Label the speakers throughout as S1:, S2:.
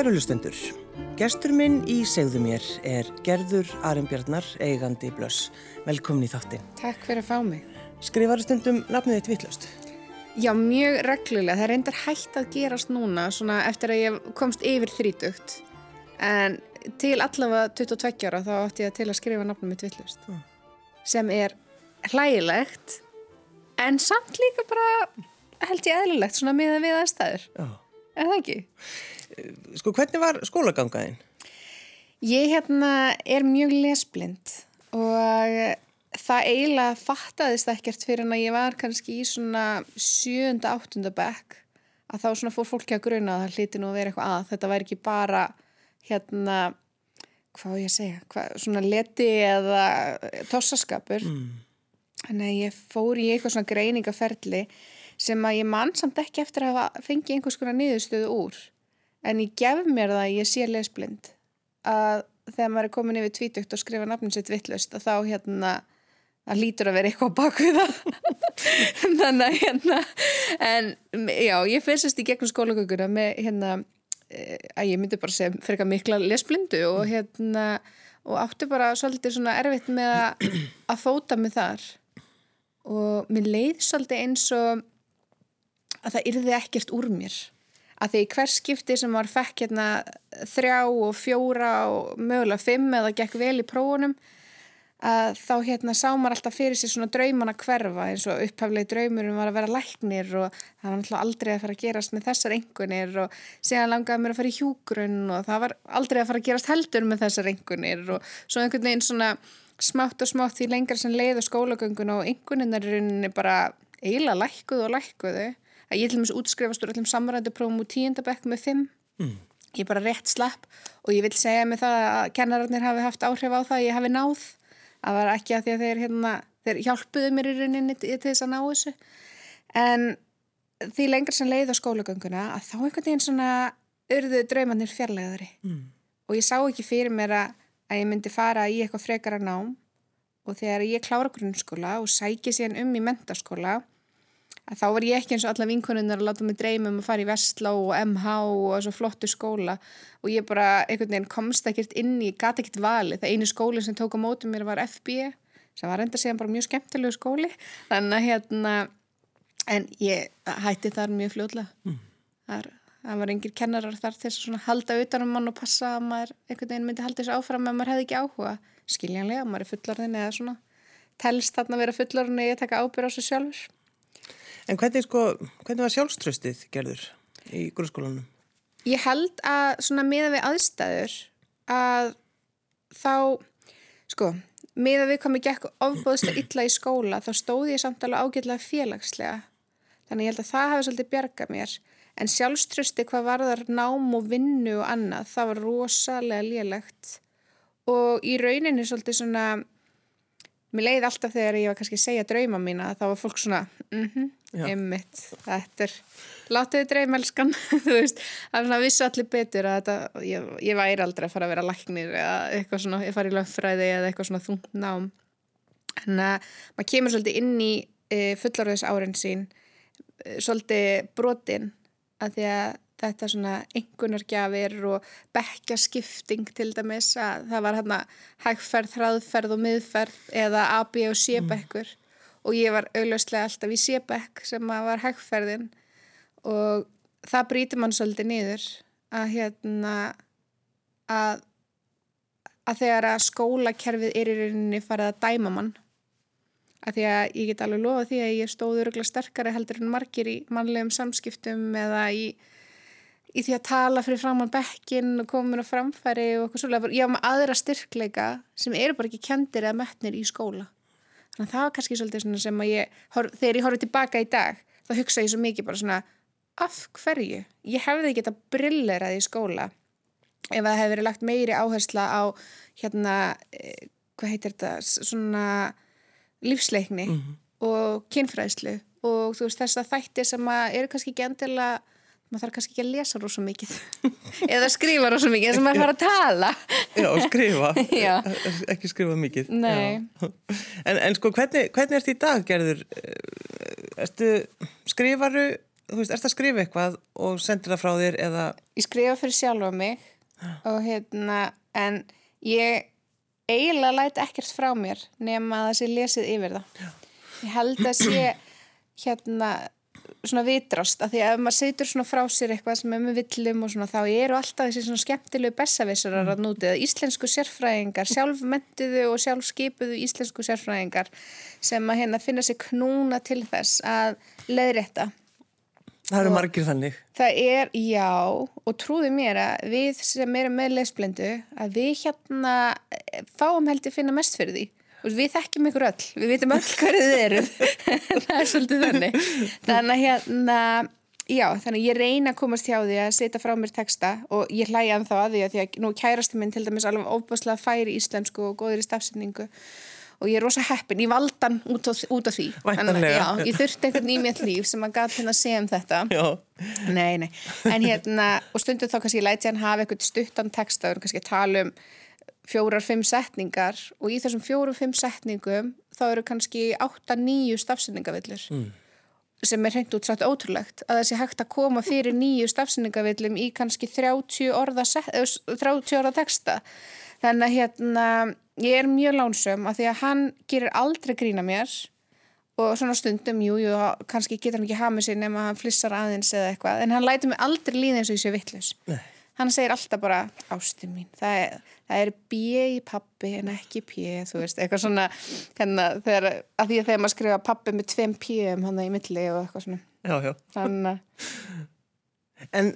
S1: Kæru lustendur, gestur minn í segðu mér er Gerður Arembjarnar, eigandi blöss. Velkomin í þáttin.
S2: Takk fyrir að fá mig.
S1: Skrifaru stundum nafnið þitt vittlust?
S2: Já, mjög reglulega. Það er reyndar hægt að gerast núna svona eftir að ég komst yfir þrítugt. En til allavega 22 ára þá átti ég til að skrifa nafnum mitt vittlust. Mm. Sem er hlægilegt en samt líka bara held ég eðlilegt svona með að við aðstæður. Já. Er það ekki?
S1: Sko, hvernig var skólagangaðinn?
S2: Ég hérna er mjög lesblind og það eiginlega fattaðist ekkert fyrir en að ég var kannski í svona sjönda, áttunda bekk að þá svona fór fólki að gruna að það hliti nú að vera eitthvað að þetta væri ekki bara hérna hvað ég að segja, hvað, svona leti eða tossaskapur mm. en að ég fór í eitthvað svona greiningaferli sem að ég mann samt ekki eftir að hafa fengið einhvers konar niðurstöðu úr. En ég gef mér það að ég sé lesblind. Að þegar maður er komin yfir tvítugt og skrifa nafnum sitt vittlust að þá hérna að lítur að vera eitthvað bak við það. Þannig að hérna en já, ég fyrstast í gegnum skólagönguna með hérna eh, að ég myndi bara segja fyrir eitthvað mikla lesblindu og hérna og áttu bara svolítið svona erfitt með að, að fóta mig þar. Og mér leiði svolítið eins og að það yrði ekkert úr mér. Að því hver skipti sem var fekk hérna þrjá og fjóra og mögulega fimm eða gekk vel í prófunum að þá hérna sá maður alltaf fyrir sig svona drauman að hverfa eins og upphaflegi draumurum var að vera læknir og það var alltaf aldrei að fara að gerast með þessar engunir og síðan langaði mér að fara í hjúgrunn og það var aldrei að fara að gerast heldur með þessar engunir og svo einhvern veginn svona smátt og smátt því lengra sem leið og skólagöngun og enguninnarinninni bara eiginlega lækkuðu og lækkuðu að ég til og meins útskrifast úr öllum samrænduprófum úr tíundabekk með fimm. Mm. ég er bara rétt slapp og ég vil segja mig það að kennararnir hafi haft áhrif á það að ég hafi náð. Það var ekki að því að þeir, hérna, þeir hjálpuðu mér í rauninni til þess að ná þessu. En því lengur sem leið á skólagönguna að þá einhvern veginn svona örðu draumannir fjarlæðari mm. og ég sá ekki fyrir mér að, að ég myndi fara í eitthvað frekara nám. Og þegar ég klára grunnskóla og sæki síðan um í mentaskóla að þá var ég ekki eins og alla vinkonunnar að láta mig dreyma um að fara í Vestló og MH og þessu flottu skóla. Og ég bara einhvern veginn komst ekkert inn í, gati ekkert vali það einu skóli sem tók á mótum mér var FB sem var enda síðan bara mjög skemmtilegu skóli. Þannig að hérna en ég hætti þar mjög fljóðlega mm. þar, það var engir kennarar þar til að halda utan um mann og passa að maður einhvern veginn myndi halda þessu áfram en maður hefði ekki áhuga. Skiljanlega, maður er fullarðin eða svona. Telst þarna að vera fullarðin eða taka ábyrð á sig sjálfur
S1: En hvernig, sko, hvernig var sjálfströstið gerður í grunnskólanum?
S2: Ég held að svona miða við aðstæður að þá, sko, miða við komið gekk ofbóðslega illa í skóla þá stóði ég samt alveg ágjörlega félagslega. Þannig ég held að það hafi svolítið bjargað mér. En sjálfströsti hvað varðar nám og vinnu og annað, það var rosalega lélegt og í rauninni svolítið svona mér leiði alltaf þegar ég var kannski að segja drauma mína þá var fólk svona mm ymmit, þetta er látiði draumelskan þú veist, það er svona vissu allir betur að þetta, ég, ég væri aldrei að fara að vera læknir eða eitthvað svona, ég fari í lögfræði eða eitthvað svona þungt nám. En að maður kemur svolítið inn í e, fullorðis árin sín e, svolítið brotin að því að þetta svona engunargjafir og bekkjaskipting til dæmis að það var hérna hægferð, hraðferð og miðferð eða A, B og C bekkur. Mm. og ég var augljóslega alltaf í C bekk sem var hægferðin og það bríti mann svolítið niður að hérna að, að þegar að skólakerfið er í rauninni farið að dæma mann. Að því að ég get alveg lofa því að ég stóður örgulega sterkari heldur en margir í mannlegum samskiptum eða í í því að tala fyrir framann bekkin og mér á framfæri og eitthvað svolítið. Ég hafa með aðra styrkleika sem eru bara ekki kendir eða metnir í skóla. Þannig að það var kannski svolítið sem að ég, þegar ég horfið tilbaka í dag, þá hugsa ég svo mikið bara svona, af hverju? Ég hefði ekki þetta brillerað í skóla ef það hefði verið lagt meiri áhersla á, hérna, eh, hvað heitir þetta, svona lífsleikni mm -hmm. og kynfræðslu og þú veist þess að þætti sem að eru kannski ekki endilega maður þarf kannski ekki að lesa rosa mikið. Eða skrifa rosa mikið eins og maður fara að tala.
S1: Já, skrifa. Já. ekki skrifa mikið. En, en sko, hvernig, hvernig erst í dag gerður? Erstu, skrifaru þú veist, erst að skrifa eitthvað og sendir það frá þér eða...
S2: Ég skrifa fyrir sjálfa mig og hérna, en ég eiginlega læti ekkert frá mér nema að það sé lesið yfir það. Já. Ég held að sé hérna svona vitrast að því að ef maður setur svona frá sér eitthvað sem er með villum og svona þá eru alltaf þessi svona skemmtilegu bessavissarar mm. að núti að íslensku sérfræðingar sjálfmentuðu og sjálfskipuðu íslensku sérfræðingar sem að hérna finna sér knúna til þess að leiðrétta
S1: Það eru margir þannig
S2: Það er, já, og trúði mér að við sem erum með leisblendu að við hérna fáum heldur finna mest fyrir því Við þekkjum ykkur öll, við vitum öll hverju þið eru, það er svolítið þannig. Þannig að hérna, já, þannig að ég reyna að komast hjá því að setja frá mér texta og ég hlæja um þá að því að því að nú kærasti minn til dæmis alveg óbúslega færi íslensku og góður í stafsendingu og ég er rosa heppin, ég valdan út, út af því.
S1: Þannig að já,
S2: ég þurfti í mér líf sem að gaf hérna að segja um þetta.
S1: Já.
S2: Nei, nei, en hérna, og stundum þá kannski ég læti hann hafa eitthvað stuttan texta og kannski tala um fjórar, fimm setningar og í þessum fjórum, fimm setningum þá eru kannski 8-9 stafsendingavillur mm. sem er hreint útsátt ótrúlegt að sé hægt að koma fyrir nýju stafsendingavillum í kannski 30 orða, 30 orða texta. Þannig að hérna ég er mjög lánsum að því að hann gerir aldrei grína mér og svona stundum, jú, jú, kannski getur hann ekki með sér nema hann flissar aðeins eða eitthvað en hann læti mig aldrei líða eins og ég sé vittlus Nei hann segir alltaf bara ástu mín, það er, það er bíi í pappi en ekki píi þú veist, eitthvað svona hérna, þegar, að því að þegar maður skrifa pappi með tveim píum hann í milli og eitthvað svona
S1: já, já.
S2: Þann,
S1: en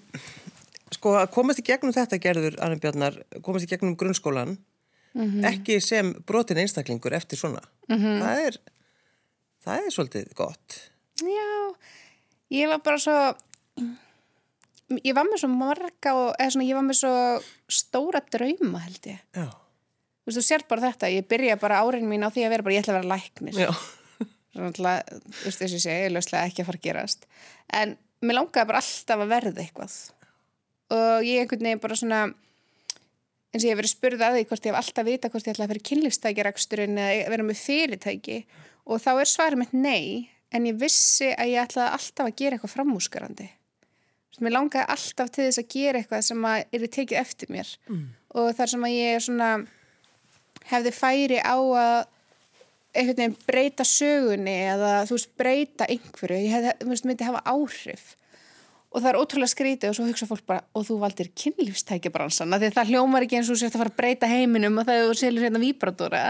S1: sko að komast í gegnum þetta gerður Arne Bjarnar, komast í gegnum grunnskólan mm -hmm. ekki sem brotin einstaklingur eftir svona mm -hmm. það er það er svolítið gott
S2: já, ég var bara svo ég var með svo marga og, svona ég var með svo stóra drauma held ég.
S1: Já.
S2: þú veist þú sér bara þetta, ég byrja bara árin mín á því að vera bara ég ætla að vera læknir. Svona þú veist þess að segja, ég löslega ekki að fara að gerast. En mér langaði bara alltaf að verða eitthvað. Og ég einhvern veginn bara svona eins og ég hef verið spurðið að því hvort ég hef alltaf vita hvort ég ætla að vera kynlistækjaraksturinn eða vera með fyrirtæki. Og þá er svarið mitt nei en ég vissi að ég ætlaði alltaf að gera eitthvað framúsgarandi Mér langaði alltaf til þess að gera eitthvað sem að eru tekið eftir mér. Mm. og þar sem að ég svona hefði færi á að einhvern veginn breyta sögunni eða þú veist breyta einhverju, ég hefði, þú veist, myndi hafa áhrif. Og það er ótrúlega skrítið og svo hugsa fólk bara og þú valdir kynlífstækjabransan því það hljómar ekki eins og sérst að fara að breyta heiminum og það er selur hérna víbratóra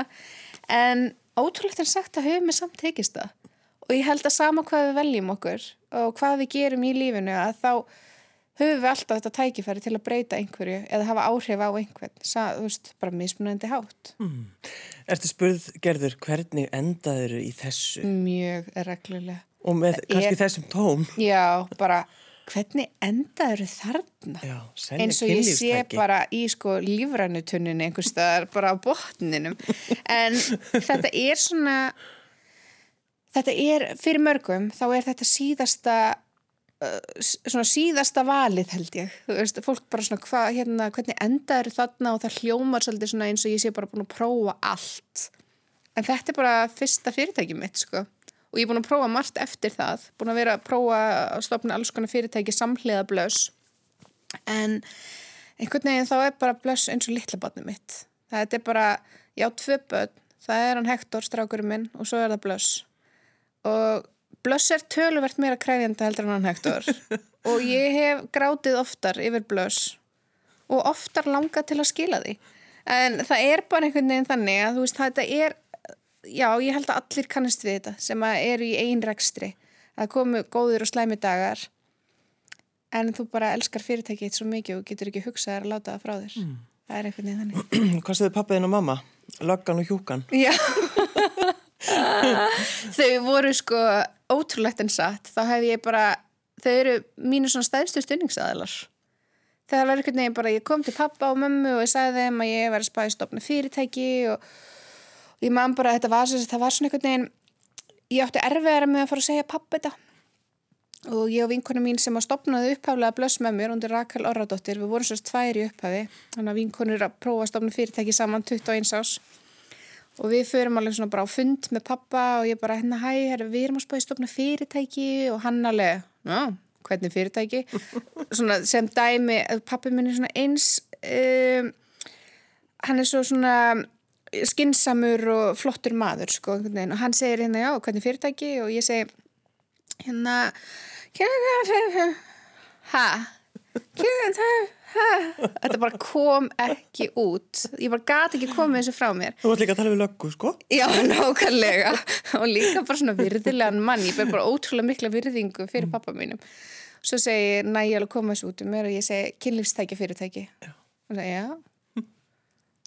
S2: en ótrúlegt er sagt að höfum við samt tekist það og ég held að sama hvað við veljum okkur og hvað við gerum í lífinu að þá höfum við alltaf þetta tækifæri til að breyta einhverju eða hafa áhrif á einhvern Sa, þú veist, bara mismunandi hátt mm.
S1: Ertu spurð, Gerður, hvernig endaður í þessu?
S2: Mjög reglulega
S1: Og með kannski er, þessum tóm
S2: Já, bara hvernig endaður þarna?
S1: Já,
S2: eins og ég sé bara í sko lífrænutuninu einhver staðar bara á botninum en þetta er svona þetta er, fyrir mörgum, þá er þetta síðasta uh, svona síðasta valið held ég. Þú veist, fólk bara svona, hva, hérna, hvernig enda eru þarna? Og það hljómar svolítið svona eins og ég sé bara búin að prófa allt. En þetta er bara fyrsta fyrirtæki mitt sko. Og ég er búin að prófa margt eftir það. Búin að vera að prófa að stopna alls konar fyrirtæki samhliða blöss. En einhvern veginn þá er bara blöss eins og litla barnið mitt. Það er bara, já, tvö börn. Það er hann Hector, strákurinn minn og svo er það blöss og blöss er töluvert meira kræfjanda heldur en hann hektor. Og ég hef grátið oftar yfir blöss. Og oftar langa til að skila því. En það er bara einhvern veginn þannig að þú veist þetta er já ég held að allir kannast við þetta sem eru í einn rekstri. Að komu góður og slæmi dagar. En þú bara elskar fyrirtækið eitt svo mikið og getur ekki hugsað að láta það frá þér. Mm. það er einhvern veginn
S1: þannig. Hvað séðu pappiðin og mamma? Loggan og hjúkan?
S2: Já þau voru sko ótrúlegt en satt. Þá hef ég bara, þau eru mínu svona stæðstu stunningsaðilar það var einhvern veginn bara, ég kom til pappa og mömmu og ég sagði þeim að ég var að spæði stopna fyrirtæki og, og ég man bara þetta var, það var svona einhvern veginn ég átti erfiðara með að fara að segja pappa þetta. Og ég og vinkona mín sem að stopnaði upphaflega blöss með mér undir Rakel Orradóttir, við vorum sérst tvær í upphafi. Þannig að vinkonur að prófa að stopna fyrirtæki saman 21 ás og við förum alveg svona bara á fund með pappa og ég bara hérna hæ, við erum að spáði stofna fyrirtæki. Og hann alveg, já, hvernig fyrirtæki? Svona sem dæmi, pappi minn er svona eins um, hann er svo svona skinsamur og flottur maður sko, og hann segir hérna já, hvernig fyrirtæki? Og ég segi hérna hæ þetta bara kom ekki út. Ég bara gati ekki komið þessu frá mér.
S1: Þú ætti líka að tala við löggu, sko.
S2: Já, nákvæmlega. Og líka bara svona virðilegan mann. Ég ber bara ótrúlega mikla virðingu fyrir mm. pappa mínum. Svo segir nægjál að koma þessu út um mér. Og ég segi kynlífstækja fyrirtæki. Og það já.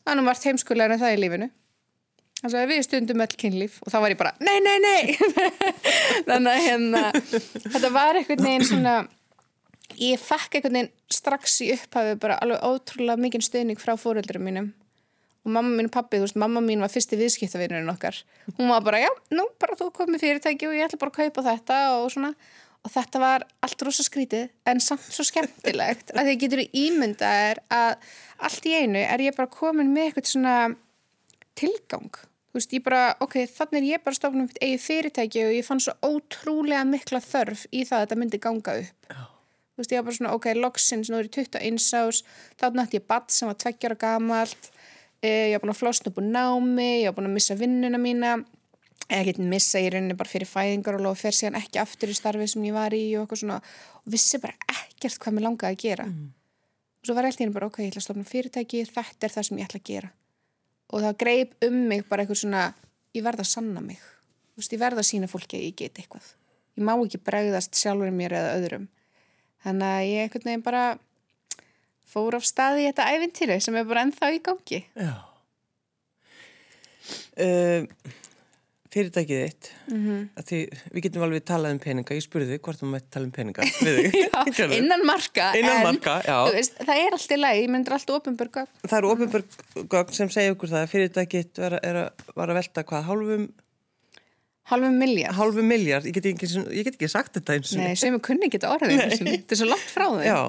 S2: Það er margt heimskulegar en það í lífinu. Þannig að við stundum öll kynlíf. Og þá var ég bara nei, nei, nei. Þannig að hérna þetta var eitthvað neginn svona ég fekk einhvern veginn strax í upphafi bara alveg ótrúlega mikinn stöðning frá fóröldurum mínum. Og mamma mín og pappi, þú veist, mamma mín var fyrsti viðskiptavinurinn okkar. Hún var bara, já, nú bara þú komið fyrirtæki og ég ætla bara að kaupa þetta og svona. Og þetta var allt rosa skrítið en samt svo skemmtilegt að því getur ímyndað að allt í einu er ég bara komin með eitthvað svona tilgang. Þú veist, ég bara, ok, þannig er ég bara stofnum mitt eigi fyrirtæki og ég fann svo ótrúlega mikla þörf í það að þetta myndi ganga upp þú veist ég var bara svona ok, loksins, nú er ég 21 ás þá nætti ég badd sem var tveggjara gamalt e, ég var búin að flosna upp úr námi ég var búin að missa vinnuna mína eða getið missa í rauninni bara fyrir fæðingar og lofa fer síðan ekki aftur í starfi sem ég var í og eitthvað svona og vissi bara ekkert hvað mér langaði að gera. Mm. og svo var ég alltaf bara ok, ég ætla að stofna fyrirtæki þetta er það sem ég ætla að gera. Og það greip um mig bara eitthvað svona ég verða að sanna mig. Veist, ég verða að sína fólki að ég get eitthvað. Ég má ekki bregðast sjálfur mér eða öðrum þannig að ég einhvern veginn bara fór á staði í þetta ævintýri sem er bara ennþá í gangi. Já.
S1: Uh, Fyrirtækið þitt mm -hmm. því, við getum alveg talað um peninga. Ég spurði þig hvort þú mætti tala um peninga
S2: já, innan marka,
S1: innan en marka,
S2: veist, það er alltaf læg ég myndir alltaf ofinbörgögn
S1: það eru ofinbörgögn sem segja okkur það að fyrirtækið var að velta hvað hálfum
S2: Halvu miljard?
S1: Halvu miljard, ég get ekki, ég get ekki sagt þetta eins og
S2: Nei, sem ég kunni ekki orðið þetta er svo langt frá þig
S1: Já,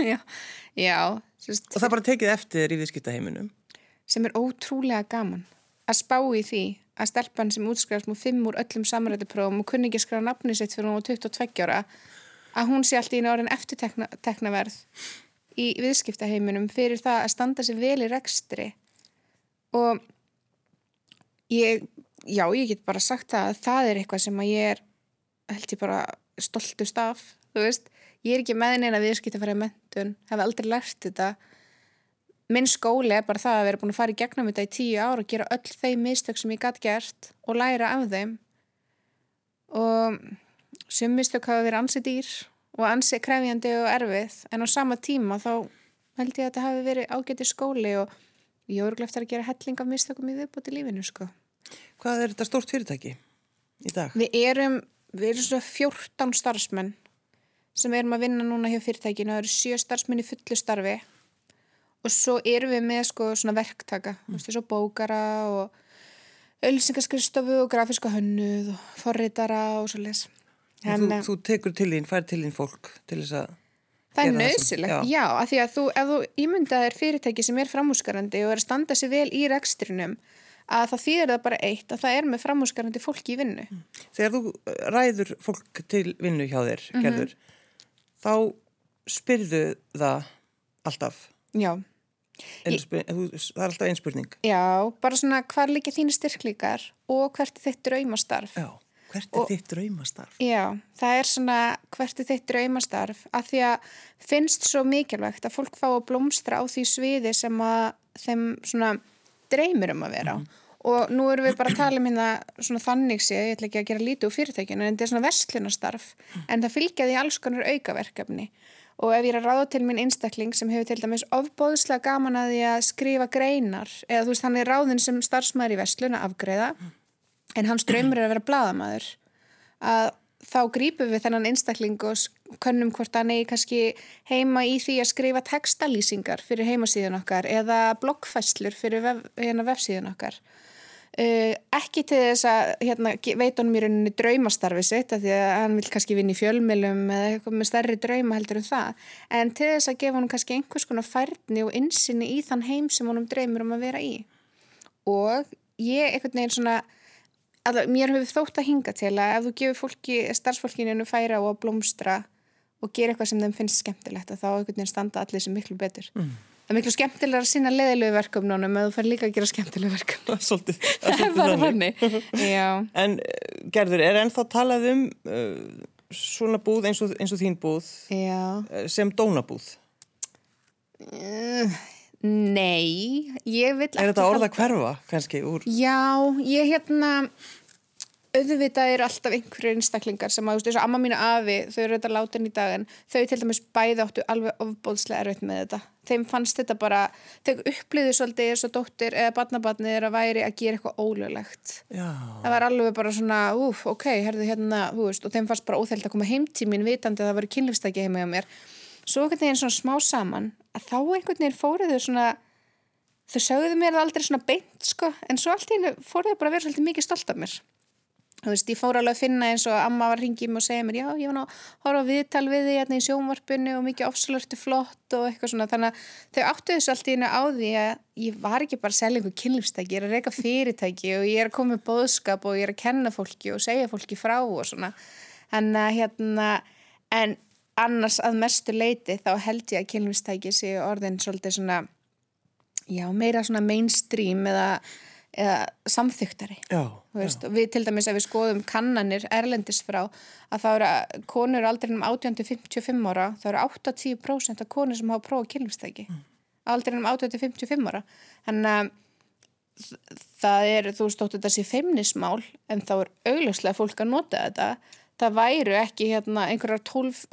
S2: já, já
S1: sérst, Og það er bara tekið eftir í viðskiptaheiminum.
S2: Sem er ótrúlega gaman að spá í því að stelpann sem útskrifast múið fimm úr öllum samrættiprófum og kunni ekki skræða nafni sitt fyrir hún á 22 ára að hún sé alltaf í náðin eftirteknaverð í viðskiptaheiminum fyrir það að standa sér vel í rekstri. Og ég já, ég get bara sagt það að það er eitthvað sem að ég er held ég bara stoltust af þú veist, ég er ekki með neina viðskipt að fara í mentun, hef aldrei lært þetta. Minn skóli er bara það að vera búin að fara í gegnum þetta í tíu ár og gera öll þeim mistök sem ég gæti gert og læra af þeim. Og sem mistök hafa verið ansi dýr og ansi krefjandi og erfið en á sama tíma þá held ég að þetta hafi verið ágæti skóli og ég voru gleft að gera helling af mistökum í viðbúti lífinu sko
S1: Hvað er þetta stórt fyrirtæki í dag?
S2: Við erum, við erum svona 14 starfsmenn sem erum að vinna núna hjá fyrirtækinu. Það eru 7 starfsmenn í fullu starfi og svo erum við með sko svona verktaka, mm. þessu bókara og ölsingaskristofu og grafíska hönnuð og forritara og svo les.
S1: Þú, þú tekur til þín, fær til þín fólk til þess að
S2: Það er nöðsilegt, já. já, af því að þú, ef þú ímyndaðir fyrirtæki sem er framhúsgarandi og er að standa sér vel í rekstrinum að það þýðir það bara eitt að það er með framhúsgarandi fólki í vinnu. Mm.
S1: Þegar þú uh, ræður fólk til vinnu hjá þér, mm -hmm. gerður, þá spyrðu það alltaf?
S2: Já.
S1: Spyr, það er alltaf einspurning?
S2: Já, bara svona hvar líka þínu styrklíkar og hvert er þitt draumastarf?
S1: Já, hvert er og, þitt draumastarf?
S2: Já, það er svona hvert er þitt draumastarf að því að finnst svo mikilvægt að fólk fá að blómstra á því sviði sem að þeim svona dreymir um að vera mm. og nú erum við bara að tala um hérna svona þannig sé, ég ætla ekki að gera lítið úr fyrirtækinu en þetta er svona vestlunastarf en það fylgjaði alls konar aukaverkefni og ef ég er að ráða til minn einstakling sem hefur til dæmis ofbóðslega gaman að því að skrifa greinar eða þú veist hann er ráðin sem starfsmæður í vestluna afgreða en hans draumur er að vera bladamæður að þá grípum við þennan einstakling og könnum hvort hann eigi kannski heima í því að skrifa textalýsingar fyrir heimasíðun okkar eða bloggfæslur fyrir vef, hérna, vefsíðun okkar. Uh, ekki til þess að hérna, veit honum í rauninni draumastarfi sitt að því að hann vil kannski vinna í fjölmilum eða eitthvað með stærri drauma heldur en það en til þess að gefa honum kannski einhvers konar færni og insinni í þann heim sem honum draumur um að vera í og ég einhvern veginn svona að mér hefur þótt að hinga til að ef þú gefur fólki, starfsfólkinu færa að blómstra og gera eitthvað sem þeim finnst skemmtilegt að þá einhvern veginn standa allir sem miklu betur mm. það er miklu skemmtilega að sinna leðilegu verkum nánum að þú fær líka að gera skemmtilegu verkum
S1: Svolítið,
S2: það er bara þannig
S1: En uh, Gerður, er ennþá talað um uh, svona búð eins og, eins og þín búð
S2: Já.
S1: sem dónabúð?
S2: Uh, nei, ég vil
S1: Er þetta orða hverfa kannski úr?
S2: Já, ég hérna auðvitað eru alltaf einhverju einstaklingar sem að, þú veist, þessu amma mínu afi, þau eru þetta látin í dag en þau til dæmis bæði áttu alveg ofbóðslega erfitt með þetta. Þeim fannst þetta bara, þau upplýðu svolítið og dóttir eða barnabarnið er að væri að gera eitthvað ólöglegt.
S1: Já.
S2: Það var alveg bara svona, úf, ok, herðu hérna, þú veist, og þeim fannst bara óþægild að koma heimtímin vitandi að það Svo einhvern veginn svona smá saman að þá einhvern veginn fóruðu svona þau sögðu mér aldrei svona beint sko en svo allt í hennu fóruðu bara að vera svolítið mikið stolt af mér. Þú veist, ég fór alveg að finna eins og amma var hringið mér og segja mér, já, ég var ná að horfa viðtal við því hérna í sjónvarpunni og mikið ofsalörtu flott og eitthvað svona, þannig að þau áttu þessu allt í hennu á því að ég var ekki bara að selja einhver kynlífstæki, ég er að reyka fyrirtæki og ég er að koma með bóðskap og ég er að kenna fólki og segja fólki frá og svona. En hérna, en annars að mestu leiti þá held ég að kynlífstæki séu orðin svolítið svona, já, meira svona mainstream eða eða samþyktari.
S1: Já,
S2: við til dæmis ef við skoðum kannanir erlendis frá að það eru konur aldrei um 18-55 ára það eru 8-10% af konur sem hafa prófað kynlumstæki mm. aldrei um 18-55 ára. Þannig að það er, þú veist, þetta sé feimnismál en þá er augljóslega fólk að nota þetta það væru ekki hérna einhverjar tólf,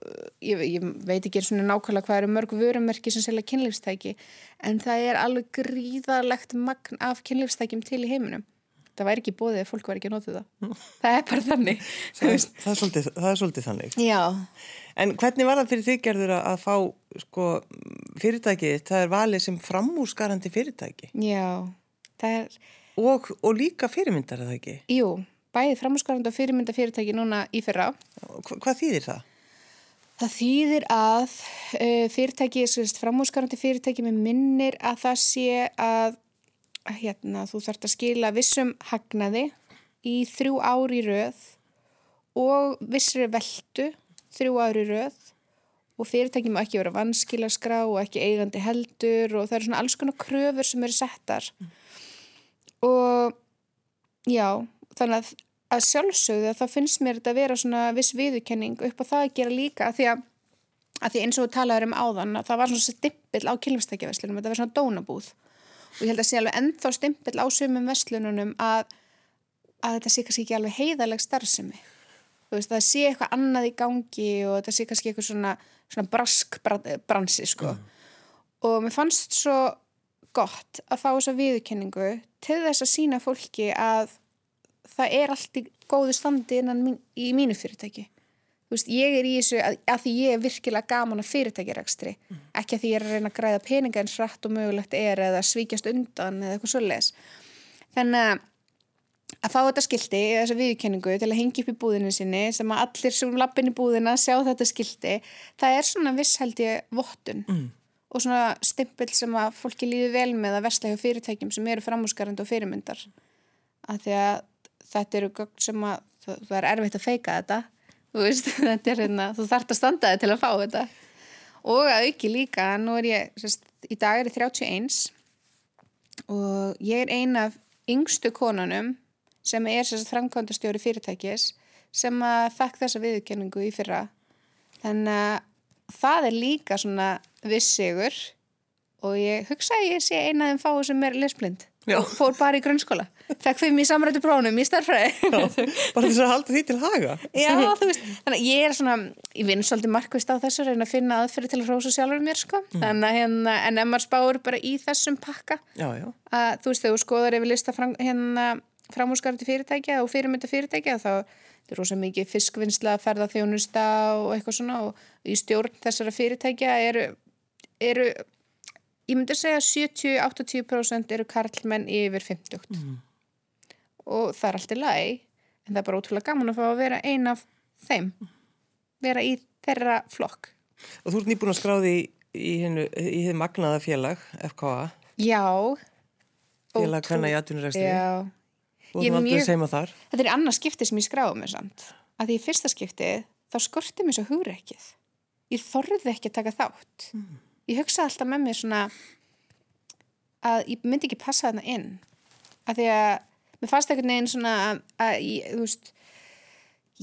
S2: ég, ég veit ekki svona nákvæmlega hvað eru mörg vörumerki sem selja kynlífstæki en það er alveg gríðarlegt magn af kynlífstækjum til í heiminum. Það væri ekki bóðið ef fólk væri ekki að nota það. Það er bara þannig.
S1: Það, það, er, svolítið, það er svolítið þannig.
S2: Já.
S1: En hvernig var það fyrir þig gerður að fá sko, fyrirtækið? Það er valið sem framúsgarandi fyrirtæki.
S2: Já, er...
S1: Og, og líka fyrirmyndar, er það ekki?
S2: Jú, bæðið framhúsgarandi og fyrirmynda fyrirtæki núna í fyrra.
S1: Hva, hvað þýðir það?
S2: Það þýðir að uh, fyrirtæki, framhúsgarandi fyrirtæki með minnir að það sé að hérna, þú þarfst að skila vissum hagnaði í þrjú ári röð og vissri veldu þrjú ári röð og fyrirtæki má ekki vera vanskilaskrá og ekki eigandi heldur og það eru svona alls konar kröfur sem eru settar mm. og já, þannig að, að sjálfsögðu það finnst mér þetta að vera svona viss viðurkenning upp á það að gera líka að því að, að því eins og við talaðum um áðan að það var svona stimpill á kilvistækjaveslunum þetta var svona dónabúð. Og ég held að sé alveg ennþá stimpill á sumum veslununum að, að þetta sé kannski ekki alveg heiðaleg starfsemi. Veist það sé eitthvað annað í gangi og þetta sé kannski eitthvað svona, svona brask bransi sko. Mm. og mér fannst svo gott að fá þessa viðurkenningu til þess að sína fólki að það er allt í góðu standi innan mín, í mínu fyrirtæki veist, ég er í þessu að, að því ég er virkilega gaman að fyrirtækjarækstri mm. ekki að því ég er að reyna að græða peninga eins rætt og mögulegt er eða svíkjast undan eða eitthvað svolítið þannig að fá þetta skildi þessa viðkenningu til að hengja upp í búðinu sinni sem að allir sem lappin í búðina sjá þetta skildi það er svona viss held ég vottun mm. og svona stimpil sem að fólki líði vel með að versla hjá fyrirtækjum sem eru framhúsgarandi og fyrirmyndar að því að þetta eru gögn sem að það, er erfitt að feika þetta. Þú veist, þetta er hérna þú þart að standa þig til að fá þetta. Og að auki líka, nú er ég sérst, í dag er ég 31 og ég er ein af yngstu konunum sem er framkvæmdastjóri fyrirtækis sem að þakk þessa viðkenningu í fyrra. Þannig að það er líka svona vissigur og ég hugsa að ég sé eina af þeim fáu sem er lesblind Já. og fór bara í grunnskóla fekk fimm í samrættu prónum í starfræði
S1: bara þess að halda því til haga
S2: Já, þú veist, þannig að ég er svona ég vinn svolítið markvist á þessu reyna að finna aðferði til að hrósa sjálfur mér sko mm. þannig að hérna, en ef maður spáur bara í þessum pakka
S1: já, já.
S2: að þú veist, þegar þú skoðar yfir lista fram, hérna framhúsgarði fyrirtækja og fyrirmynda fyrirtækja þá er rosa mikið fiskvinnsla, ferðarþjónusta og eitthvað svona og í stjórn þessara fyrirtækja eru, eru ég myndi segja 70-80% eru karlmenn yfir 50 mm. og það er alltaf læg en það er bara ótrúlega gaman að fá að vera ein af þeim. Vera í þeirra flokk.
S1: Og þú ert nýbúin að skráði í, í þið magnaða félag FKA
S2: Já.
S1: Félag hvernig í atvinnurækstri
S2: Já.
S1: Og þú segjum að þar.
S2: Þetta er annars skipti sem ég skráði mér samt. Að því í fyrsta skipti þá skorti mér svo hugreikið ég þorði ekki að taka þátt ég hugsa alltaf með mér svona að ég myndi ekki passa þarna inn að því að mér fannst einhvern veginn svona að, að ég, þú veist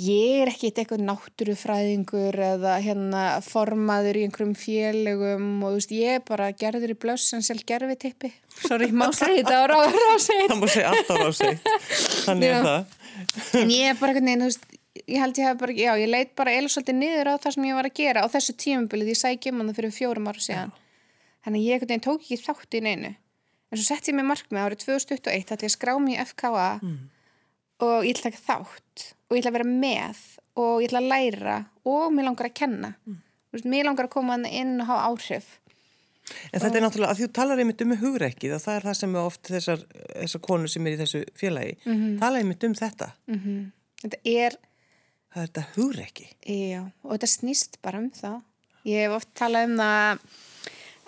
S2: ég er ekki eitthvað náttúrufræðingur eða hérna formaður í einhverjum félögum og þú veist ég er bara gerður í blöss en selv gerfi tippi sorry, má segja þetta á ráseit
S1: Það má segja allt á ráseitt. Þannig er það.
S2: en ég er bara einhvern veginn, þú veist ég held ég hef bara, já, ég leit bara eða svolítið niður á það sem ég var að gera á þessu tímabilið ég sækjum hann fyrir fjórum ára síðan. Þannig að ég einhvern veginn tók ekki þátt í neinu. En svo sett ég mig markmið árið 2021 ætla ég að skrá mig í FKA og ég ætla að taka þátt og ég ætla að vera með og ég ætla að læra og mér langar að kenna. Veist, mér langar að koma inn og hafa áhrif.
S1: En þetta er náttúrulega að þú talar einmitt um hugreikið og það er það sem er oft þessar, þessar konur sem er í þessu félagi. Mm -hmm. Tala einmitt um þetta.
S2: þetta er
S1: Það er þetta hugreiki.
S2: Já, og þetta snýst bara um það. Ég hef oft talað um það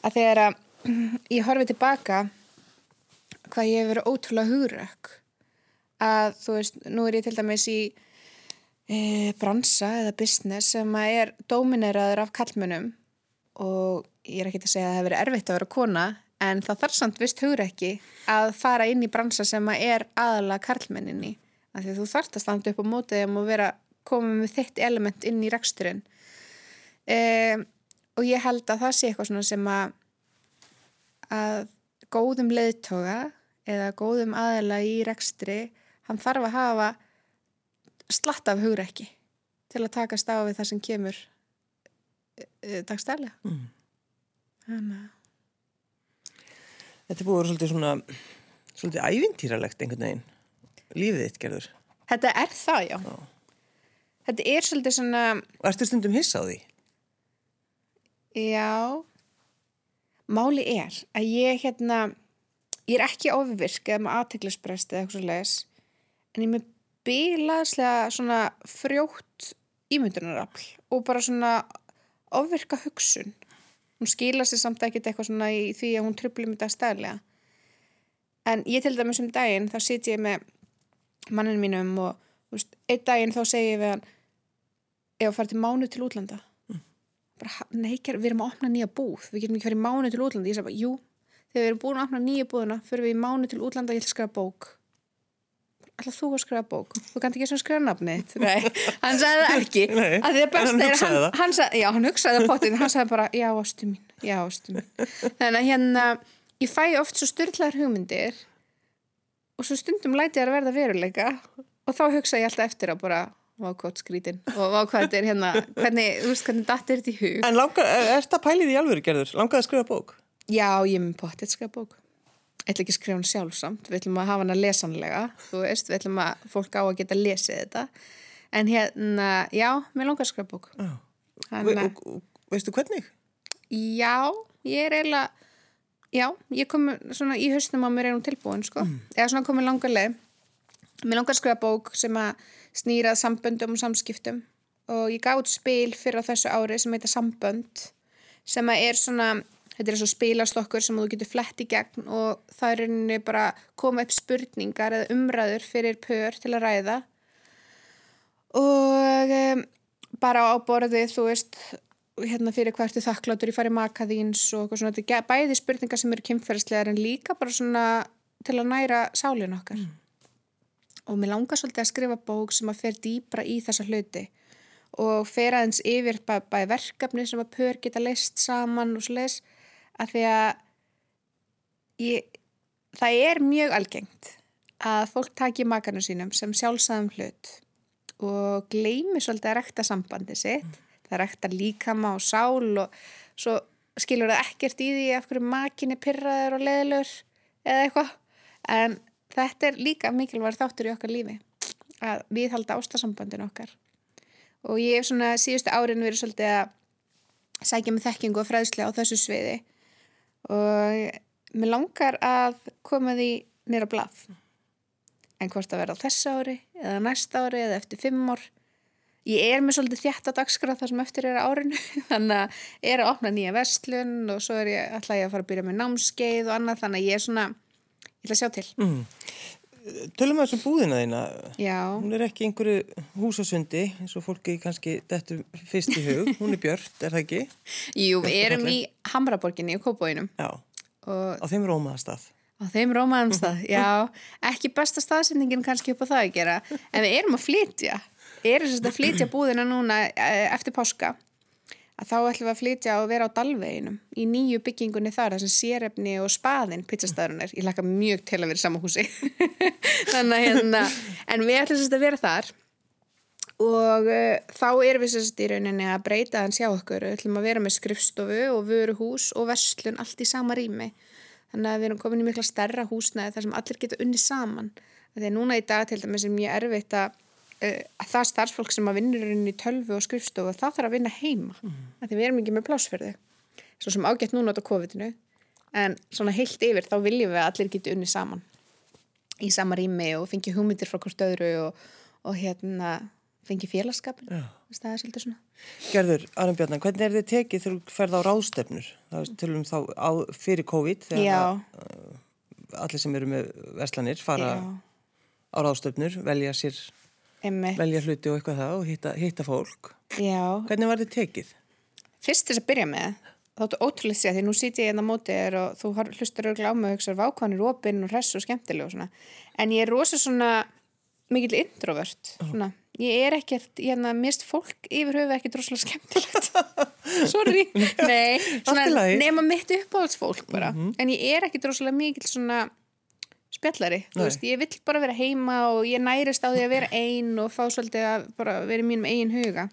S2: að þegar að ég horfi tilbaka hvað ég hef verið ótrúlega hugrökk að þú veist, nú er ég til dæmis í e, bransa eða business sem að er domineraður af kallmönnum og ég er ekki að segja að það hefur verið erfitt að vera kona en það þarf samt vist hugrekki að fara inn í bransa sem að er aðalega karlmenninni af því að þú þarft að standa upp á mótið þeim og vera komið með þitt element inn í reksturinn um, og ég held að það sé eitthvað svona sem að að góðum leiðtoga eða góðum aðela í rekstri hann þarf að hafa slatt af hugrekki til að takast á við það sem kemur e, dagstælega
S1: Mm.
S2: þannig að
S1: Þetta búið að vera svolítið svona, svolítið ævintýralegt einhvern veginn. Lífið þitt gerður.
S2: Þetta er það, já. Þetta er svolítið svona,
S1: Og ertu stundum hissa á því?
S2: já, máli er að ég hérna, ég er ekki ofvirk eða með aðteglisbrest eða eitthvað svo leiðis, en ég er með bilaðslega svona frjótt ímyndunarafl og bara svona ofvirka hugsun. Hún skila sér samt ekkert eitthvað svona í því að hún trubli mig dagstæðlega. En ég til dæmis um daginn, þá sit ég með manninu mínum og einn daginn þá segi ég við hann ef að fara til mánu til útlanda. Bara, "Ha- nei, við erum að opna nýja búð. Við getum ekki farið mánu til útlanda. Ég sagði bara, jú, þegar við erum búin að opna nýja búðuna fyrir við í mánu til útlanda, ég ætla að skrifa bók. Ætla þú að skrifa bók? Þú kannt ekki svona skrifa nafnið þitt." nei, hann sagði það ekki.
S1: Hann
S2: er,
S1: hugsaði
S2: hann,
S1: það.
S2: hann já, hann hugsaði það potið hann sagði bara, já, ástu mín, já, ástu mín. Þannig að hérna, ég fæ oft svo styrlaðar hugmyndir og svo stundum læti ég að verða veruleika og þá hugsa ég alltaf eftir að bara vá hvað skrítin og vá hvað þetta er hérna hvernig, þú veist hvernig datt er þetta í hug
S1: En langar, er þetta pælið í alvöru gerður? Langar að skrifa bók?
S2: já, ég er með pottið skrifa bók ég ætla ekki að skrifa hann sjálfsamt við ætlum að hafa hann að lesanlega þú veist, við ætlum að fólk á að geta lesið þetta en hérna, já, mér langar að skrifa bók
S1: Já.
S2: Þannig að-
S1: Og, og, veistu hvernig?
S2: Já, ég er eiginlega, já, ég kom svona í hausnum á mér er hún tilbúin, sko. Eða svona komið langar leið. Mér langar að skrifa bók sem að snýrað samböndum og samskiptum. Og ég gátt spil fyrir á þessu ári sem heitir Sambönd sem að er svona, þetta er svo spilastokkur sem þú getur flett í gegn og það er rauninni bara koma upp spurningar eða umræður fyrir pör til að ræða. Og um, bara á borðið, þú veist, hérna fyrir hvað ertu þakkláttur í fari maka þíns og eitthvað svona, þetta er bæði spurningar sem eru kynferðslegar en líka bara svona til að næra sálinn okkar. Og mér langar svolítið að skrifa bók sem að fer dýbra í þessa hluti og fer aðeins yfir bæ, bæ verkefni sem að pör geta leist saman og leis að því að ég, það er mjög algengt að fólk taki makarnu sínum sem sjálfsæðum hlut og gleymi svolítið að rekta sambandi sitt. Það rekta líkama og sál og svo skilur það ekkert í því af hverju makinni pyrraður og leðilur eða eitthvað. En þetta er líka mikilvæg þáttur í okkar lífi að við halda ástasambandin okkar. Og ég hef svona síðustu árin verið svolítið að sækja með þekkingu og fræðslega á þessu sviði. Og mér langar að koma því nýra blað. En hvort að vera á þessu ári eða næsta ári eða eftir fimm ár. Ég er með svolítið þjætt að dagskrá það sem eftir er á árinu þannig að ég er að opna nýja vestlun og svo er ég alltaf að fara að byrja með námskeið og annað þannig að ég er svona ég ætla að sjá til
S1: Mm. tölum við þessum búðina þína.
S2: Já,
S1: Hún er ekki einhverju húsasundi eins og fólki kannski dettur fyrst í hug. Hún er björt, er það ekki?
S2: jú, við erum í Hamraborginni í Kópóinum
S1: Já,
S2: og
S1: þeim rómaðastað.
S2: á þeim rómaðum stað, já, ekki besta staðsendingin kannski upp á það að gera, en við erum að flytja, erum sérst að flytja búðina núna eh, eftir páska, að þá ætlum við að flytja og vera á Dalveginum í nýju byggingunni þar, sem sérefni og spaðin pizzastæðurinn er, ég laka mjög til að vera í sama húsi, þannig að hérna, en við ætlum sérst að vera þar og uh, þá erum við sérst í rauninni að breyta hans hjá okkur. Við ætlum að vera með skrifstofu og vöruhús og verslun allt í sama rými. Þannig að við erum komin í mikla stærra húsnæði þar sem allir geta unni saman. Þegar núna í dag til dæmis er mjög erfitt að það starfsfólk sem að vinnur inn í tölvu og skrifstofu það þarf að vinna heima mm. því við erum ekki með plásferði svo sem ágætt núna á COVID-inu en svona heilt yfir þá viljum við að allir geta unni saman í sama rými og fengi hugmyndir frá hvort öðru og, og hérna fengi félagskapin það er svolítið svona
S1: Gerður, Aron Bjarnar, hvernig er þið tekið þegar þú ferð á ráðstefnur? Það er til um þá á, fyrir COVID þegar að, allir sem eru með verslanir fara
S2: Já.
S1: á ráðstefnur, velja sér,
S2: Einmitt.
S1: velja hluti og eitthvað það og hitta, hitta fólk.
S2: Já,
S1: Hvernig var þið tekið?
S2: fyrst þess að byrja með þáttu ótrúlega sér því nú sýt ég hérna á móti þér og þú hlustar auðvitað á mig og hugsaður vákvanir opinn og hress og skemmtileg og svona en ég er rosa svona mikill introvert svona. ég er ekkert, hérna, mist fólk yfir höfu ekkert rosalega skemmtilegt sorry, nei nema mitt uppáhaldsfólk bara en ég er ekkert rosalega mikill svona spjallari, veist, ég vill bara vera heima og ég nærist á því að vera ein og fá svolítið að vera í mínum eigin huga.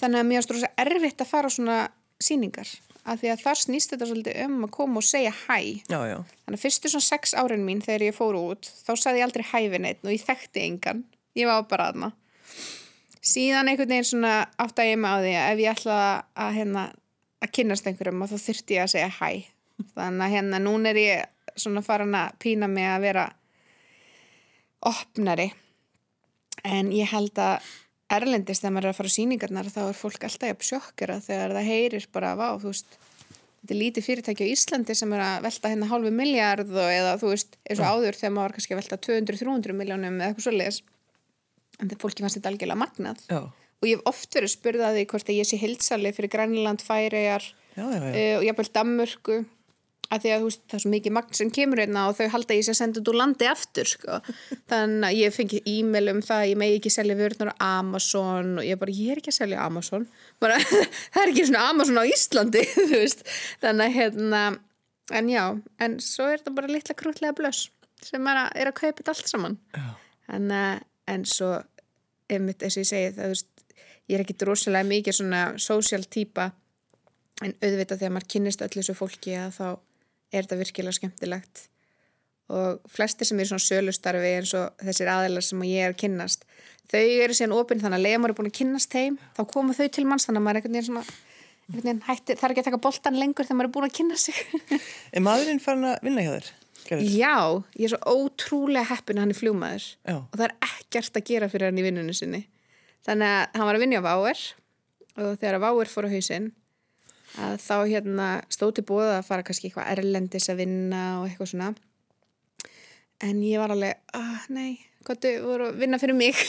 S2: Þannig að mér er rosa erfitt að fara á svona síningar af því að þar snýst þetta svolítið um að koma og segja hæ.
S1: Já, já.
S2: þannig að fyrstu svona sex árin mín þegar ég fór út þá saði ég aldrei hæfi neitt og ég þekkti engan. Ég var bara aðna síðan einhvern veginn svona átt að ég með á því ef ég ætla að hérna að kynnast einhverjum að þá þurfti ég að segja hæ. Þannig að hérna núna er ég svona farin að pína mig að vera opnari. En ég held að erlendist þegar maður er að fara á sýningarnar þá er fólk alltaf jafn sjokkera þegar það heyrir bara vá, þú veist þetta er lítið fyrirtæki á Íslandi sem er að velta hérna hálfu miljard og eða þú veist eins og áður þegar maður var kannski að velta 200-300 miljónum eða eitthvað svoleiðis. En þegar fólki fannst þetta algjörlega magnað.
S1: Já,
S2: og ég hef oft verið spurðað því hvort að ég sé hilsali fyrir Grænland,
S1: já.
S2: uh, og jafnvel Danmörku að því að veist, það er svo mikið magn sem kemur hérna og þau halda ég sé að senda þetta úr landi aftur sko. þannig að ég fengi e-mail um það ég megi ekki selja vörðnar á Amazon og ég bara, ég er ekki að selja Amazon. Bara, það er ekki svona Amazon á Íslandi þannig að hérna, en já, en svo er þetta bara litla krútlega blöss sem er að, er að kaupa þetta allt saman. En, en svo einmitt eins og ég segi það, veist, ég er ekki drosalega mikið svona social típa en auðvitað þegar maður kynnist öllu þessu fólki að þá er þetta virkilega skemmtilegt og flestir sem eru svona sölustarfi eins og þessir aðeinar sem ég er að kynnast þau eru síðan opinn þannig að leiða maður er búin að kynnast þeim þá koma þau til manns þannig að maður er einhvern veginn svona einhvern veginn hætti, er ekki að taka boltan lengur þegar maður er búin að kynna sig
S1: Er maðurinn farin að vinna hjá þér? Gerður?
S2: Já, ég er svo ótrúlega heppin að hann er fljúmaður
S1: Já.
S2: og það er ekkert að gera fyrir hann í vinnunni sinni þannig að hann var að vinna á Váer og þegar að Váer fór á hausinn að þá hérna stóð til bóða að fara kannski eitthvað erlendis að vinna og eitthvað svona. En ég var alveg, ah, nei hvað þau voru að vinna fyrir mig.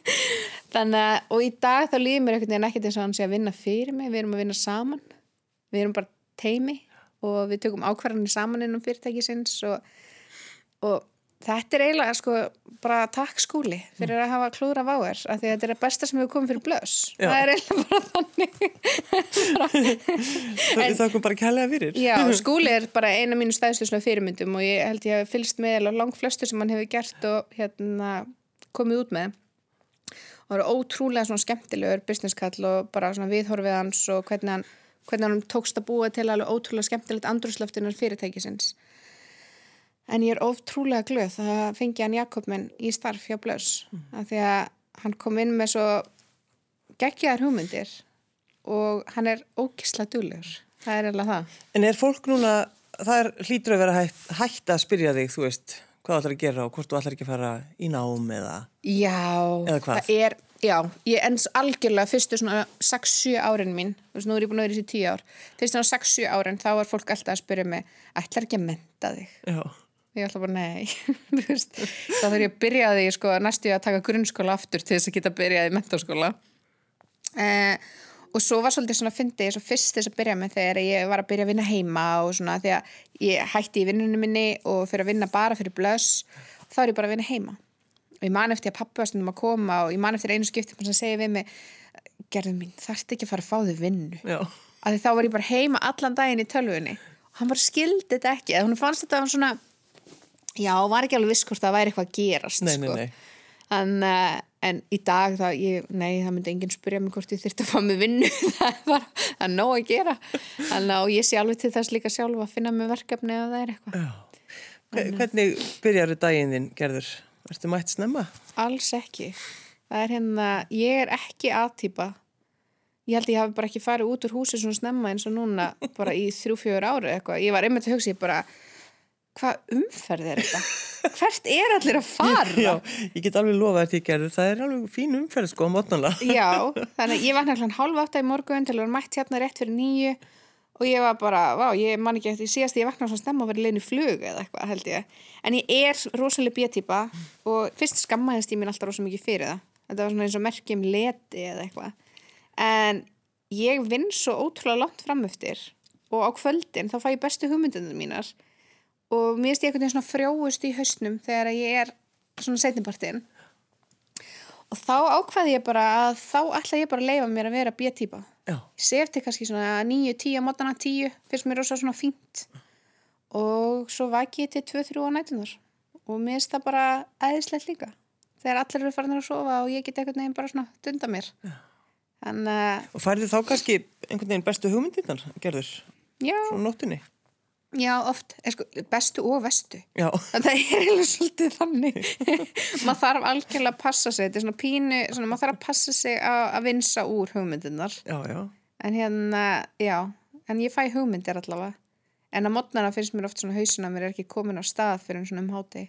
S2: Þannig að, og í dag þá líður mér einhvern veginn ekkert eins og hann sé að vinna fyrir mig. Við erum að vinna saman. Við erum bara teimi og við tökum ákvarðanir saman innum fyrirtækisins og, og þetta er eiginlega sko bara takk skúli fyrir að hafa klúra váer af því að þetta er að besta sem hefur komið fyrir blöss
S1: Já.
S2: það er eiginlega bara þannig
S1: Við þakkum bara kærlega fyrir.
S2: Já, skúli er bara eina mínu stæðstu svona fyrirmyndum og ég held ég hef fylgst með langt flestu sem hann hefur gert og hérna komið út með og það eru ótrúlega skemmtilegur businesskall og bara viðhorfið hans og hvernig hann, hvernig hann tókst að búa til alveg ótrúlega skemmtilegt andrúslöftunar fyrirtækisins en ég er ótrúlega glöð að fengi hann Jakob minn í starf hjá Blöss. Af því að hann kom inn með svo geggjaðar hugmyndir og hann er ógisla duglegur. Það er eiginlega það.
S1: En er fólk núna, það er hlýtur að vera hætt, hætt að spyrja þig, þú veist, hvað ætlar að gera og hvort þú ætlar ekki að fara í nám eða...
S2: Já,
S1: Eða hvað?
S2: það er, já, ég ens algjörlega fyrstu svona 6-7 árin mín, þú veist, nú er ég búin að vera í þessi 10 ár, fyrstu svona 6-7 árin, þá var fólk alltaf að spyrja mig, ætlar ekki að menta þig?
S1: Já,
S2: ég ætla bara nei þá þarf ég að byrja því sko, næstu ég að taka grunnskóla aftur til þess að geta byrjað í mentaskóla eh, og svo var svolítið svona fyndið svo fyrst þess að byrja með þegar ég var að byrja að vinna heima og svona því að ég hætti í vinnunum minni og fyrir að vinna bara fyrir blöss þá er ég bara að vinna heima. Og ég man eftir að pappa var stundum að koma og ég man eftir einu skipti sem segir við mig gerðum mín, þarfst ekki að fara að fá
S1: Já.
S2: að þá var ekki eða alveg viss hvort það væri eitthvað að gerast
S1: Nei, nei,
S2: sko.
S1: nei.
S2: En, uh, en í dag það, ég, nei, það myndi enginn spyrja mig hvort ég þyrfti að fá mig vinnu það er bara það er nóg að gera en og ég sé alveg til þess líka sjálf að finna mig verkefni ef það er eitthvað
S1: Já. Hvernig byrjar daginn þinn, Gerður? Ertu mætt snemma?
S2: alls ekki það er hérna, ég er ekki aðtýpa ég held ég hafi bara ekki farið út úr húsi svona snemma eins og núna bara í þrjú, fjögur ári eitthvað, ég var einmitt að hugsa ég bara hvað umferð er þetta? hvert er allir að fara?
S1: Já, ég get alveg lofað því, Gerður. Það er alveg fín umferð, sko, á mótnala.
S2: Já, þannig að ég vaknaði hlan halv átta í morgun til að vera mætt hérna rétt fyrir nýju og ég var bara, vá, ég man ekki eftir síðast ég vaknaði svona stemma að vera leinu flug eða eitthvað held ég, en ég er rosalega bjötýpa og fyrst skammaðist ég mín alltaf rosalega mikið fyrir það þetta var svona eins og merkjum leti eða eitthvað en ég og mér ég einhvern veginn svona frjóust í hausnum þegar ég er svona setnipartin og þá ákvaði ég bara að þá ætla ég bara að leifa mér að vera bjötýpa
S1: Já.
S2: ég sef til kannski svona 9-10 á mótana 10, fyrst mér rosa svona fínt. Og svo vaki ég til 2-3 á nætunar og mér finnst það bara æðislegt líka. Þegar allir eru farin að sofa og ég get eitthvað neginn bara svona dunda mér. En uh,
S1: Og færðu þá kannski einhvern veginn bestu hugmyndirnar, Gerður,
S2: já,
S1: frá nóttunni?
S2: Já, oft sko, bestu og vestu
S1: Já.
S2: það er eiginlega svolítið þannig maður þarf algjörlega að passa sig þetta er svona pínu, svona, maður þarf að passa sig að, vinsa úr hugmyndirnar
S1: Já, já.
S2: En hérna, já, en ég fæ hugmyndir allavega. En að modnana finnst mér oft svona hausin að mér er ekki komin á stað fyrir svona um háti.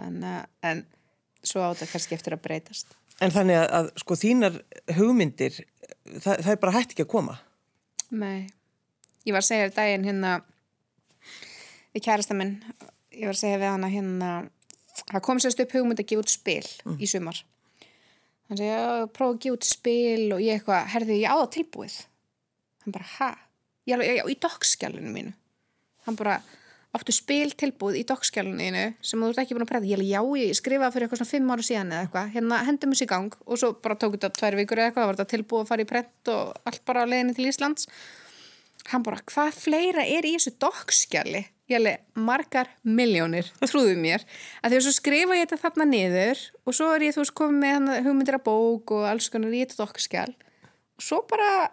S2: En, uh, en svo á þetta kannski eftir að breytast.
S1: En þannig að, að sko þínar hugmyndir, það, það er bara hægt ekki að koma.
S2: Nei, ég var að segja þér daginn hérna við kærasta minn, ég var að segja við hana hérna, það kom sérst upp hugmynd að gefa út spil í sumar. Hann segja, prófa að gefa út spil og ég eitthvað, herði ég á það tilbúið. Hann bara, ha? Já, já, já, í dokkskjálinu mínu. Hann bara, áttu spil tilbúið í dokkskjálinu sem þú ert ekki búin að prenta. Ég já, ég skrifaði fyrir eitthvað svona fimm ára síðan eða eitthvað. Hérna, hendum þessi í gang og svo bara tók þetta tvær vikur eða eitthvað, það var þetta tilbúið að fara í prent og allt bara á leiðinni til Íslands. Hann bara, hvað fleira er í þessu dokkskjali? Ég alveg, margar miljónir, trúðu mér. Að því að svo skrifa ég þetta þarna niður og svo er ég, þú veist, komið með hugmyndir að bók og alls konar í þetta dokkskjal. Og svo bara,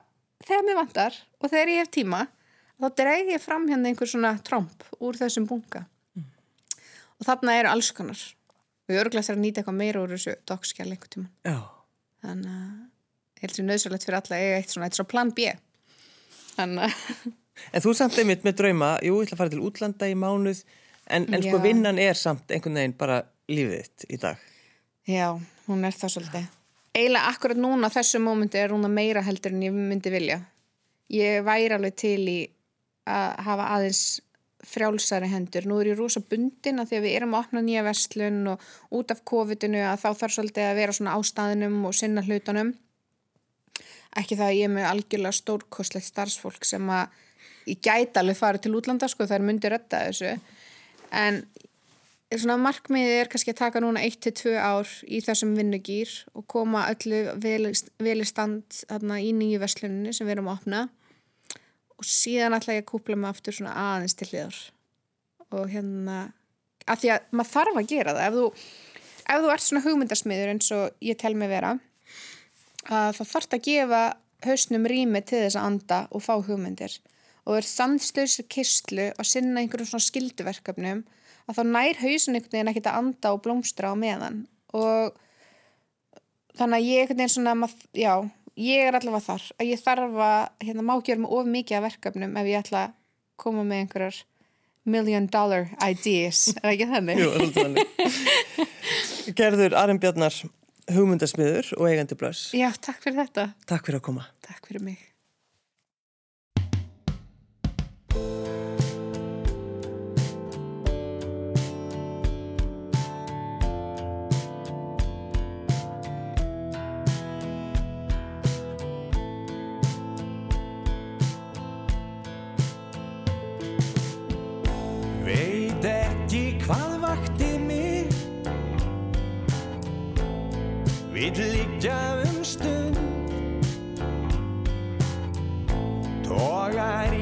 S2: þegar mér vantar og þegar ég hef tíma, þá dreig ég fram hérna einhver svona tromp úr þessum bunga. Og þarna eru alls konar. Og ég örgulega þarf að nýta eitthvað meira úr þessu dokkskjal einhver tíma.
S1: Já.
S2: Þannig að ég held sér nöðsverlegt fyrir alla að eiga eitt svona, eitt svona plan B. Þannig að
S1: En þú samt einmitt með drauma, jú, ég ætla að fara til útlanda í mánuð, en, en sko vinnan er samt einhvern veginn bara lífið þitt í dag.
S2: Já, hún er það svolítið. Eiginlega akkurat núna þessu mómenti er hún að meira heldur en ég myndi vilja. Ég væri alveg til í að hafa aðeins frjálsari hendur. Nú er ég rosa bundin að því að við erum að opna nýja verslun og út af COVID-inu að þá þarf svolítið að vera svona á staðinum og sinna hlutunum. Ekki það að ég er með algjörlega stórkostlegt starfsfólk sem að ég gæti alveg farið til útlanda sko þær myndi retta þessu. En svona markmiðið er kannski að taka núna 1-2 ár í þessum vinnugýr og koma öllu vel, vel í nýju versluninu sem við erum að opna. Og síðan ætla ég að kúpla mig aftur svona aðeins til hliðar. Og hérna að því að maður þarf að gera það. Ef þú, ef þú ert svona hugmyndasmiður eins og ég tel mig vera það þarf að gefa hausnum rými til þess að anda og fá hugmyndir og er samstöðs kistlu að sinna einhverjum svona skilduverkefnum að þá nær hausin einhvern veginn ekkert að anda og blómstra á meðan og þannig að ég einhvern veginn svona já, ég er allavega þar að ég þarf að hérna, má gera mig of mikið af verkefnum ef ég ætla að koma með einhverjar million dollar ideas er það ekki þannig?
S1: Jú, þannig. Gerður Arin Bjarnar, hugmyndasmiður og eigandi blöss.
S2: Já, takk fyrir þetta.
S1: Takk fyrir að koma.
S2: Takk fyrir mig.
S3: Vill liggja um stund. Togar í